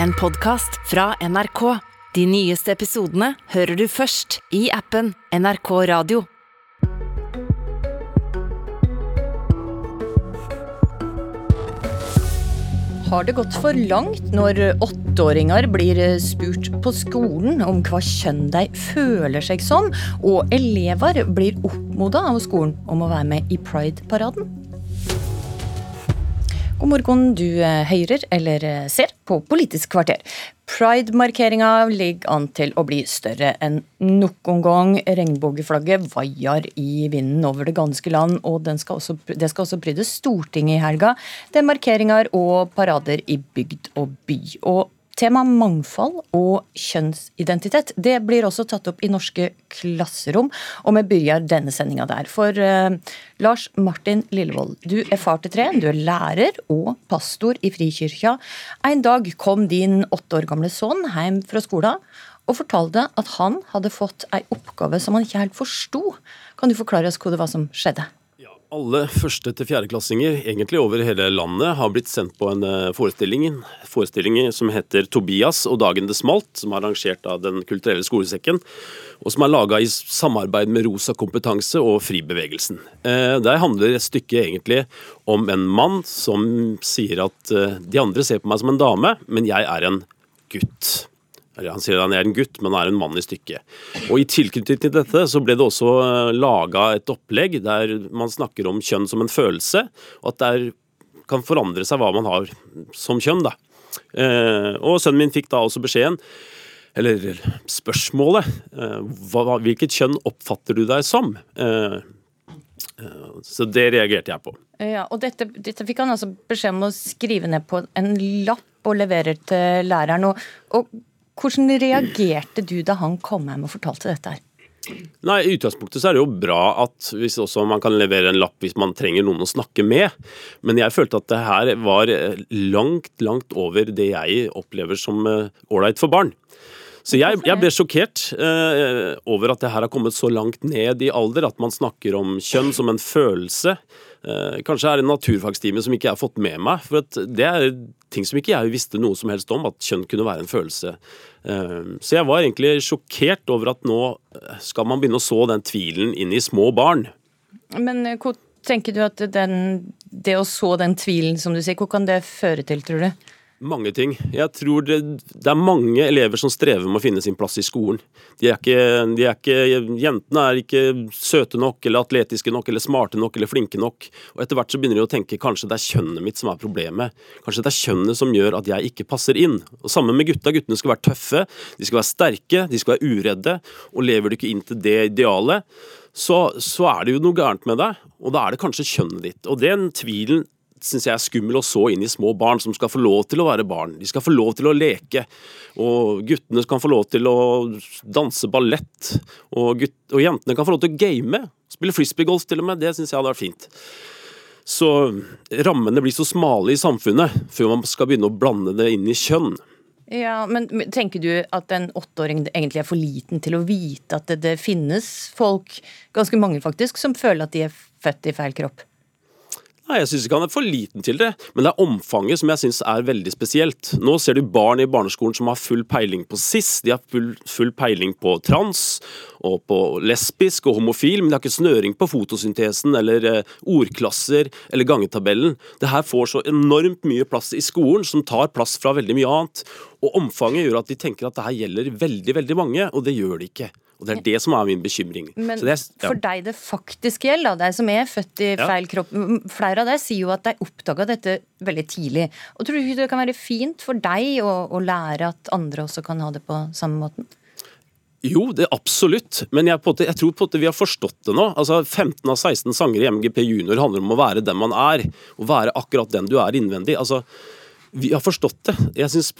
En podkast fra NRK. De nyeste episodene hører du først i appen NRK Radio. Har det gått for langt når åtteåringer blir spurt på skolen om hva kjønn de føler seg som, og elever blir oppmoda av skolen om å være med i Pride-paraden? God morgen, du hører eller ser på Politisk kvarter. Pride-markeringa ligger an til å bli større enn noen gang. Regnbueflagget vaier i vinden over det ganske land, og skal også, det skal også pryde Stortinget i helga. Det er markeringer og parader i bygd og by. Og Tema mangfold og kjønnsidentitet det blir også tatt opp i norske klasserom, og vi begynner denne sendinga der. For uh, Lars Martin Lillevold, du er far til tre, du er lærer og pastor i Frikirka. En dag kom din åtte år gamle sønn hjem fra skolen og fortalte at han hadde fått ei oppgave som han ikke helt forsto. Kan du forklare oss hva det var som skjedde? Alle første- til fjerdeklassinger egentlig over hele landet har blitt sendt på en eh, forestilling, forestilling som heter 'Tobias og dagen det smalt', som er arrangert av Den kulturelle skolesekken, og som er laga i samarbeid med Rosa kompetanse og Fribevegelsen. Eh, der handler et stykke egentlig om en mann som sier at eh, de andre ser på meg som en dame, men jeg er en gutt. Han sier han er en gutt, men er en mann i stykket. Og I tilknytning til dette så ble det også eh, laga et opplegg der man snakker om kjønn som en følelse, og at det kan forandre seg hva man har som kjønn. da. Eh, og Sønnen min fikk da også beskjeden, eller spørsmålet, eh, hvilket kjønn oppfatter du deg som? Så det reagerte jeg på. Ja, og dette, dette fikk han altså beskjed om å skrive ned på en lapp og levere til læreren. og, og hvordan reagerte du da han kom hjem og fortalte dette? her? Nei, I utgangspunktet så er det jo bra at hvis også man kan levere en lapp hvis man trenger noen å snakke med. Men jeg følte at det her var langt, langt over det jeg opplever som ålreit for barn. Så jeg, jeg ble sjokkert eh, over at det her har kommet så langt ned i alder at man snakker om kjønn som en følelse. Eh, kanskje er det en naturfagstime som ikke jeg har fått med meg. For det er ting som ikke jeg visste noe som helst om, at kjønn kunne være en følelse. Eh, så jeg var egentlig sjokkert over at nå skal man begynne å så den tvilen inn i små barn. Men hvor tenker du at den, det å så den tvilen, som du sier, hvor kan det føre til, tror du? Mange ting. Jeg tror det, det, er mange elever som strever med å finne sin plass i skolen. De er ikke, de er ikke, jentene er ikke søte nok, eller atletiske nok, eller smarte nok, eller flinke nok. Og Etter hvert så begynner de å tenke kanskje det er kjønnet mitt som er problemet. Kanskje det er kjønnet som gjør at jeg ikke passer inn. Og Sammen med gutta. Guttene skal være tøffe, de skal være sterke, de skal være uredde. Og lever du ikke inn til det idealet, så, så er det jo noe gærent med deg. Og da er det kanskje kjønnet ditt. Og den tvilen syns jeg er skummel å så inn i små barn som skal få lov til å være barn. De skal få lov til å leke. Og guttene kan få lov til å danse ballett. Og, gutt, og jentene kan få lov til å game. Spille frisbeegolf til og med. Det syns jeg hadde vært fint. Så rammene blir så smale i samfunnet før man skal begynne å blande det inn i kjønn. Ja, men Tenker du at en åtteåring egentlig er for liten til å vite at det, det finnes folk, ganske mange faktisk, som føler at de er født i feil kropp? Nei, Jeg syns ikke han er for liten til det, men det er omfanget som jeg syns er veldig spesielt. Nå ser du barn i barneskolen som har full peiling på cis, de har full, full peiling på trans og på lesbisk og homofil, men de har ikke snøring på fotosyntesen eller eh, ordklasser eller gangetabellen. Det her får så enormt mye plass i skolen, som tar plass fra veldig mye annet. Og omfanget gjør at de tenker at det her gjelder veldig, veldig mange, og det gjør det ikke. Og Det er det som er min bekymring. Men er, ja. for deg det faktisk gjelder, da, deg som er født i feil kropp Flere av deg sier jo at de oppdaga dette veldig tidlig. Og Tror du ikke det kan være fint for deg å, å lære at andre også kan ha det på samme måten? Jo, det er absolutt, men jeg, måte, jeg, tror på at vi har forstått det nå. Altså, 15 av 16 sanger i MGP Junior handler om å være den man er. Å være akkurat den du er innvendig. Altså, vi har forstått det. Jeg syns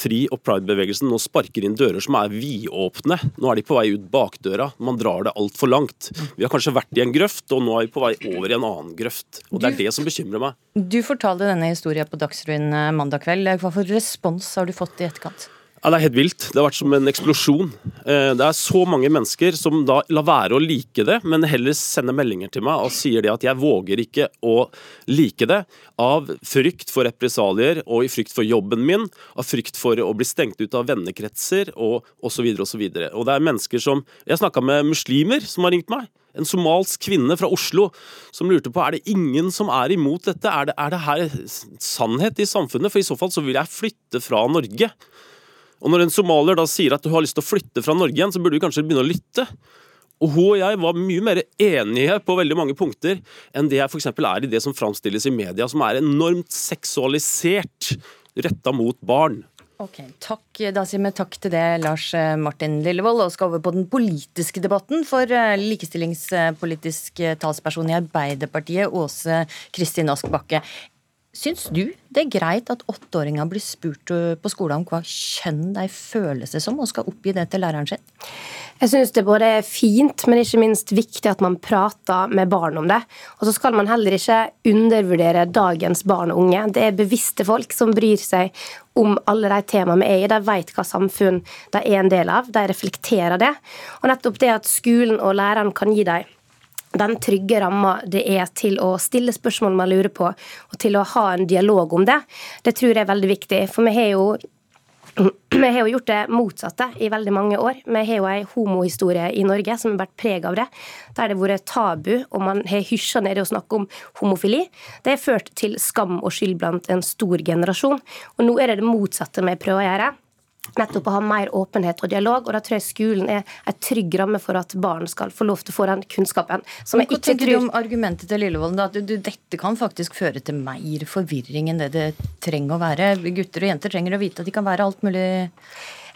Fri- og Pride-bevegelsen nå sparker inn dører som er vidåpne. Nå er de på vei ut bakdøra. Man drar det altfor langt. Vi har kanskje vært i en grøft, og nå er vi på vei over i en annen grøft. Og Det er det som bekymrer meg. Du fortalte denne historien på Dagsrevyen eh, mandag kveld. Hva for respons har du fått i etterkant? Ja, Det er helt vilt. Det har vært som en eksplosjon. Eh, det er så mange mennesker som da lar være å like det, men heller sender meldinger til meg og sier det at jeg våger ikke å like det av frykt for represalier og i frykt for jobben min, av frykt for å bli stengt ut av vennekretser og osv. osv. Og det er mennesker som Jeg snakka med muslimer som har ringt meg. En somalsk kvinne fra Oslo som lurte på er det ingen som er imot dette. Er det, er det her sannhet i samfunnet? For i så fall så vil jeg flytte fra Norge. Og når en somalier da sier at du har lyst til å flytte fra Norge igjen, så burde du kanskje begynne å lytte. Og hun og jeg var mye mer enige på veldig mange punkter enn det jeg f.eks. er i det som framstilles i media, som er enormt seksualisert, retta mot barn. Ok, takk, Da sier vi takk til det, Lars Martin Lillevold, og skal over på den politiske debatten. For eh, likestillingspolitisk talsperson i Arbeiderpartiet, Åse Kristin Ask Bakke. Syns du det er greit at åtteåringer blir spurt eh, på skolen om hva kjønn de føler seg som, og skal oppgi det til læreren sin? Jeg syns det både er fint, men ikke minst viktig at man prater med barn om det. Og så skal man heller ikke undervurdere dagens barn og unge. Det er bevisste folk som bryr seg om alle de temaene vi er i. De vet hva samfunn de er en del av. De reflekterer det. Og nettopp det at skolen og læreren kan gi dem den trygge ramma det er til å stille spørsmål man lurer på, og til å ha en dialog om det, det tror jeg er veldig viktig. For vi har jo vi har jo gjort det motsatte i veldig mange år. Vi har jo ei homohistorie i Norge som har vært preg av det. Der det vært tabu, og man har hysja ned i å snakke om homofili. Det har ført til skam og skyld blant en stor generasjon. Og nå er det det motsatte vi prøver å gjøre nettopp å ha mer åpenhet og dialog. og Da tror jeg skolen er en trygg ramme for at barn skal få lov til å få den kunnskapen. som jeg ikke tenker tror... du om argumentet til Lillevolden? At dette kan faktisk føre til mer forvirring enn det det trenger å være? Gutter og jenter trenger å vite at de kan være alt mulig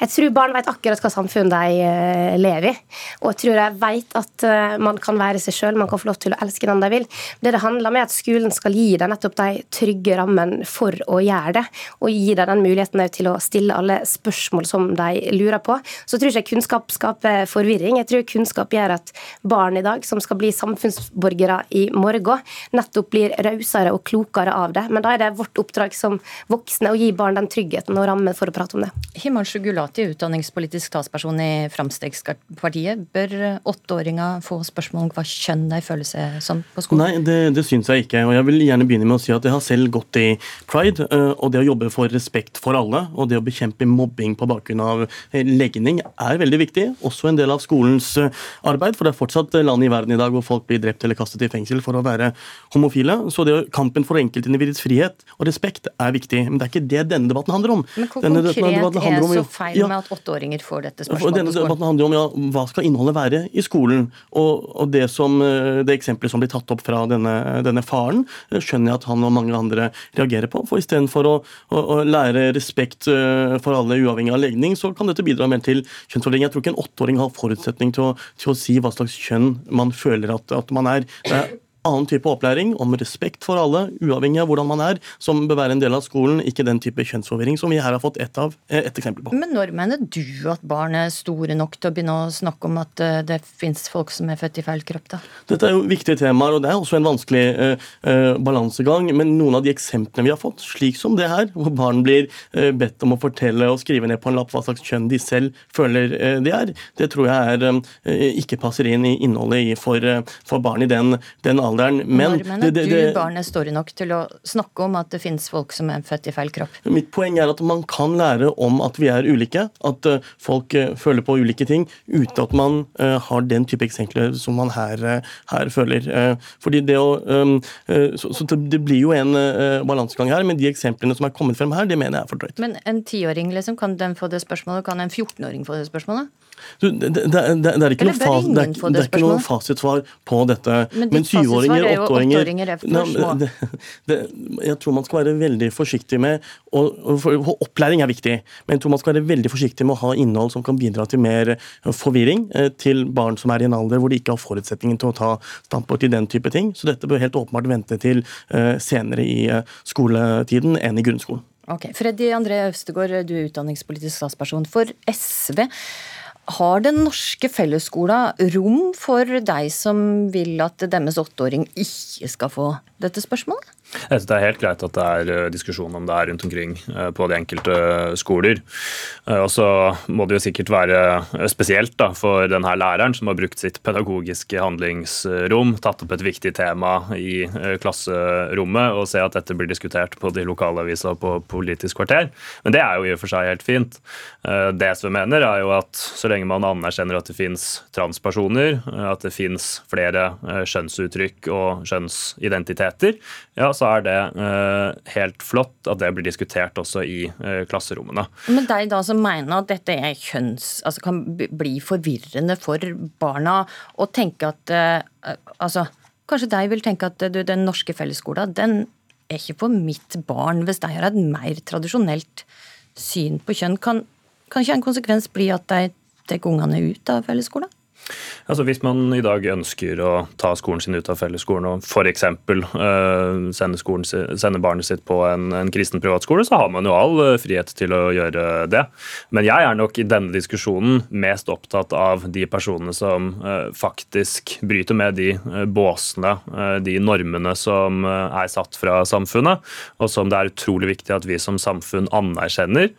jeg tror barn vet akkurat hva samfunn de eh, lever i. Og jeg tror de vet at eh, man kan være seg sjøl, man kan få lov til å elske den de vil. Det det handler om, er at skolen skal gi deg nettopp de trygge rammene for å gjøre det. Og gi deg den muligheten til å stille alle spørsmål som de lurer på. Så jeg tror ikke kunnskap skaper forvirring. Jeg tror kunnskap gjør at barn i dag, som skal bli samfunnsborgere i morgen, nettopp blir rausere og klokere av det. Men da er det vårt oppdrag som voksne å gi barn den tryggheten og rammen for å prate om det. Himanshu Gulat, til utdanningspolitisk talsperson i Fremskrittspartiet. Bør åtteåringer få spørsmål om hva kjønn de føler seg som på skolen? Nei, det, det syns jeg ikke. og Jeg vil gjerne begynne med å si at jeg har selv gått i pride. Og det å jobbe for respekt for alle, og det å bekjempe mobbing på bakgrunn av legning, er veldig viktig. Også en del av skolens arbeid, for det er fortsatt land i verden i dag hvor folk blir drept eller kastet i fengsel for å være homofile. Så det, kampen for enkeltindividets frihet og respekt er viktig. Men det er ikke det denne debatten handler om. Men hvor denne konkret er så feil ja, med at åtteåringer får dette spørsmålet denne debatten handler om ja, hva skal innholdet være i skolen. Og, og det, som, eh, det eksempelet som blir tatt opp fra denne, denne, faren, eh, skjønner jeg at han og mange andre reagerer på. For istedenfor å, å, å lære respekt eh, for alle uavhengig av legning, så kan dette bidra mer til kjønnsfordeling. Jeg tror ikke en åtteåring har forutsetning til å, til å, si hva slags kjønn man føler at, at man er. Det er annen type opplæring om respekt for alle, uavhengig av hvordan man er, som bør være en del av skolen, ikke den type kjønnsforvirring som vi her har fått ett eh, et eksempel på. Men når mener du at barn er store nok til å begynne å snakke om at eh, det fins folk som er født i feil kropp, da? Dette er jo viktige temaer, og det er også en vanskelig uh, uh, balansegang. Men noen av de eksemplene vi har fått, slik som det her, hvor barn blir uh, bedt om å fortelle og skrive ned på en lapp hva slags kjønn de selv føler de er, det tror jeg er, ikke passer inn i innholdet for, for barn i den, den alderen alderen. Men, Normene mener det, det, du barnet står nok til å snakke om at det finnes folk som er født i feil kropp? Mitt poeng er at man kan lære om at vi er ulike. At uh, folk uh, føler på ulike ting uten at man uh, har den type eksempler som man her, her føler. fordi det å um, så, så, det blir jo en balansegang her, men de eksemplene som er kommet frem her, det mener jeg er for drøyt. Men en tiåring, liksom, kan den få det spørsmålet? Kan en 14-åring få det spørsmålet? Du, det, det, det, er ikke noe, fas, det, er, det er ikke noe fasitsvar på dette. Men syvåringer, åtteåringer Jeg tror man skal være veldig forsiktig med og, og, Opplæring er viktig, men jeg tror man skal være veldig forsiktig med å ha innhold som kan bidra til mer forvirring eh, til barn som er i en alder hvor de ikke har forutsetningen til å ta standpunkt i den type ting. Så dette bør helt åpenbart vente til uh, senere i skoletiden enn i grunnskolen. Ok, Freddy André Øvstegård, du er utdanningspolitisk statsperson for SV. Har den norske fellesskolen rom for deg som vil at deres åtteåring ikke skal få dette spørsmålet? Jeg synes Det er helt greit at det er eh, diskusjon om det er rundt omkring eh, på de enkelte skoler. Eh, og så må det jo sikkert være spesielt da, for denne læreren som har brukt sitt pedagogiske handlingsrom, tatt opp et viktig tema i klasserommet, og se at dette blir diskutert på de lokalavisa på Politisk kvarter. Men det er jo i og for seg helt fint. Det SV mener, er jo at så lenge man anerkjenner at det fins transpersoner, at det fins flere skjønnsuttrykk og skjønnsidentiteter, ja, så er det eh, helt flott at det blir diskutert også i eh, klasserommene. Men deg da som mener at dette er kjønns, altså kan bli forvirrende for barna, og tenke at eh, altså, Kanskje de vil tenke at du, den norske fellesskolen den er ikke for mitt barn hvis de har et mer tradisjonelt syn på kjønn. Kan, kan ikke en konsekvens bli at de tar ungene ut av fellesskolen? Altså Hvis man i dag ønsker å ta skolen sin ut av fellesskolen og f.eks. Uh, sende, sende barnet sitt på en, en, kristen privatskole, så har man jo all uh, frihet til å gjøre det. Men jeg er nok i denne diskusjonen mest opptatt av de personene som uh, faktisk bryter med de uh, båsene, de normene som er satt fra samfunnet, og som det er utrolig viktig at vi som samfunn anerkjenner.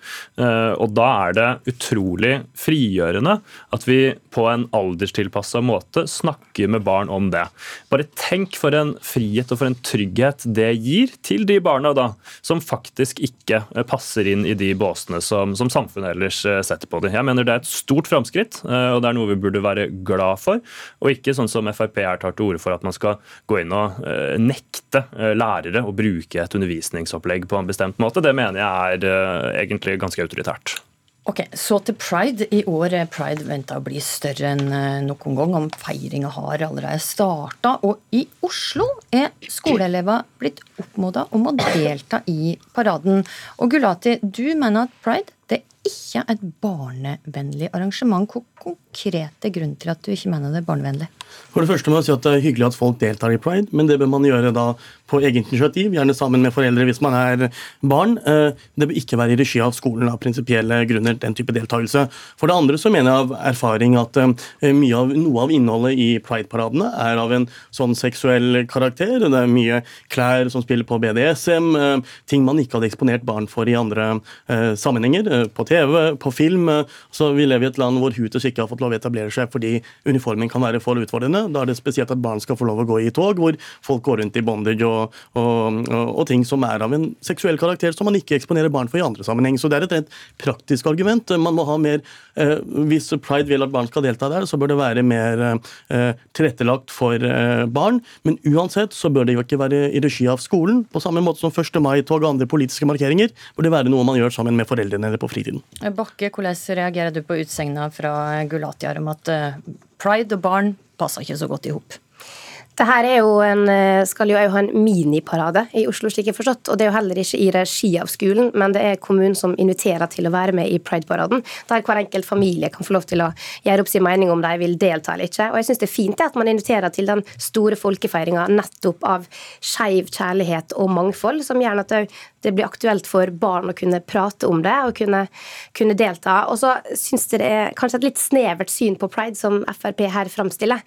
Og da er det utrolig frigjørende at vi på en alder alderstilpassa måte snakke med barn om det. Bare tenk for en frihet og for en trygghet det gir til de barna da, som faktisk ikke eh, passer inn i de båsene som, som samfunnet ellers eh, setter på dem. Jeg mener det er et stort framskritt, eh, og det er noe vi burde være glad for. Og ikke sånn som Frp her tar til orde for, at man skal gå inn og nekte lærere å bruke et undervisningsopplegg på en bestemt måte. Det mener jeg er egentlig ganske autoritært. Ok, Så til pride. I år er pride venta å bli større enn eh, noen gang. om Feiringa har allerede starta. Og i Oslo er skoleelever blitt oppmoda om å delta i paraden. Og Gulati, du mener at pride det er ikke et barnevennlig arrangement. Hvor konkrete grunn til at du ikke mener det er barnevennlig? For det første må jeg si at Det er hyggelig at folk deltar i pride, men det bør man gjøre da på eget initiativ, gjerne sammen med foreldre hvis man er barn. Eh, det bør ikke være i regi av skolen av prinsipielle grunner, den type deltakelse. For det andre så mener jeg av erfaring at eh, mye av, noe av innholdet i prideparadene er av en sånn seksuell karakter. Det er mye klær som spiller på BDSM, eh, ting man ikke hadde eksponert barn for i andre sammenhenger. På TV, på film. Så vi lever i et land hvor Hutus ikke har fått lov å etablere seg fordi uniformen kan være for utfordrende. Da er det spesielt at barn skal få lov å gå i tog hvor folk går rundt i bondage og, og, og, og ting som er av en seksuell karakter som man ikke eksponerer barn for i andre sammenheng. Så det er et rent praktisk argument. Man må ha mer, eh, Hvis Pride vil at barn skal delta der, så bør det være mer eh, tilrettelagt for eh, barn. Men uansett så bør det jo ikke være i regi av skolen. På samme måte som 1. mai-tog og andre politiske markeringer bør det være noe man gjør sammen med foreldrene eller på fritiden. Bakke, hvordan reagerer du på utsegna fra Gulatiar om at eh, pride og barn passer ikke så godt i hop. Det her er eh, skal jo ha en miniparade i Oslo, slik jeg forstått. Og det er jo heller ikke i regi av skolen, men det er kommunen som inviterer til å være med i Pride-paraden. Der hver enkelt familie kan få lov til å gjøre opp sin mening om de vil delta eller ikke. Og jeg syns det er fint at man inviterer til den store folkefeiringa nettopp av skeiv kjærlighet og mangfold, som gjør at det blir aktuelt for barn å kunne prate om det og kunne, kunne delta. Og så syns jeg det er kanskje et litt snevert syn på pride som Frp her framstiller.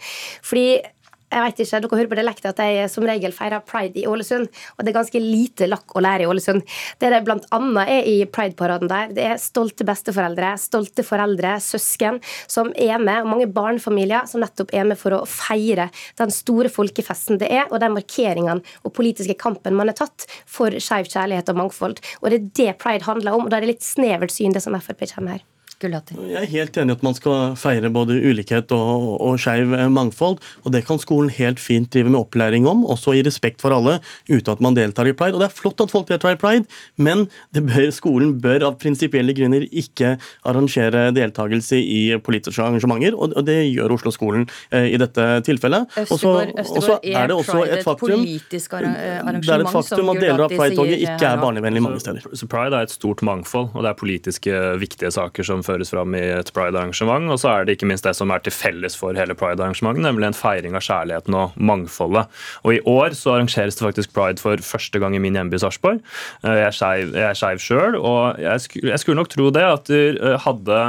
Fordi jeg vet ikke, Dere hører på dialekten at jeg som regel feirer pride i Ålesund. Og det er ganske lite lakk å lære i Ålesund. Det det bl.a. er i Pride-paraden der, det er stolte besteforeldre, stolte foreldre, søsken som er med, og mange barnefamilier som nettopp er med for å feire den store folkefesten det er, og de markeringene og politiske kampen man har tatt for skeiv kjærlighet og mangfold. Og det er det pride handler om, og da er det litt snevert syn, det som Frp kommer her. Gulati? Jeg er helt enig i at man skal feire både ulikhet og, og skeiv eh, mangfold. og Det kan skolen helt fint drive med opplæring om, også i respekt for alle, uten at man deltar i pride. Og Det er flott at folk deltar i pride, men bør, skolen bør av prinsipielle grunner ikke arrangere deltakelse i politiske arrangementer, og, og det gjør Oslo-skolen eh, i dette tilfellet. Østegård, Østegård er, er pride et faktum, politisk arrangement? Det er et faktum at deler av Pride-toget ikke er barnevennlig mange steder. Så Pride er et stort mangfold, og det er politiske viktige saker som føres fram i et pride-arrangement. Og så er det ikke minst det som er til felles for hele pride-arrangementet, nemlig en feiring av kjærligheten og mangfoldet. Og i år så arrangeres det faktisk pride for første gang i min hjemby Sarpsborg. Eh, jeg er skeiv sjøl, og jeg skulle, jeg skulle, nok tro det at eh, hadde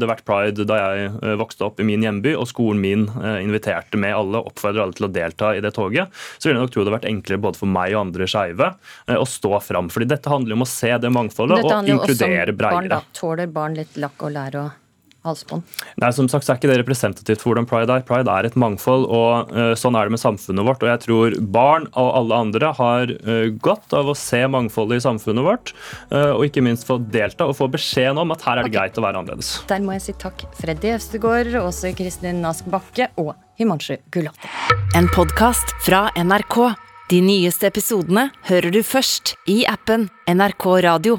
det vært pride da jeg vokste opp i min hjemby, og skolen min inviterte med alle, oppfordret alle til å delta i det toget, så ville jeg nok tro det hadde vært enklere både for meg og andre skeive å stå fram. Fordi dette handler om å se det mangfoldet og inkludere bredere. Tåler barn litt lakk og lære og halsbånd? Nei, som sagt så er ikke det representativt for hvordan pride er. Pride er et mangfold, og uh, sånn er det med samfunnet vårt. Og jeg tror barn og alle andre har uh, godt av å se mangfoldet i samfunnet vårt, uh, og ikke minst få delta og få beskjeden om at her er det okay. greit å være annerledes. Der må jeg si takk. Freddy Øvstegård, Åse Kristin Ask Bakke og Himanshu Gulati. En podkast fra NRK. De nyeste episodene hører du først i appen NRK Radio.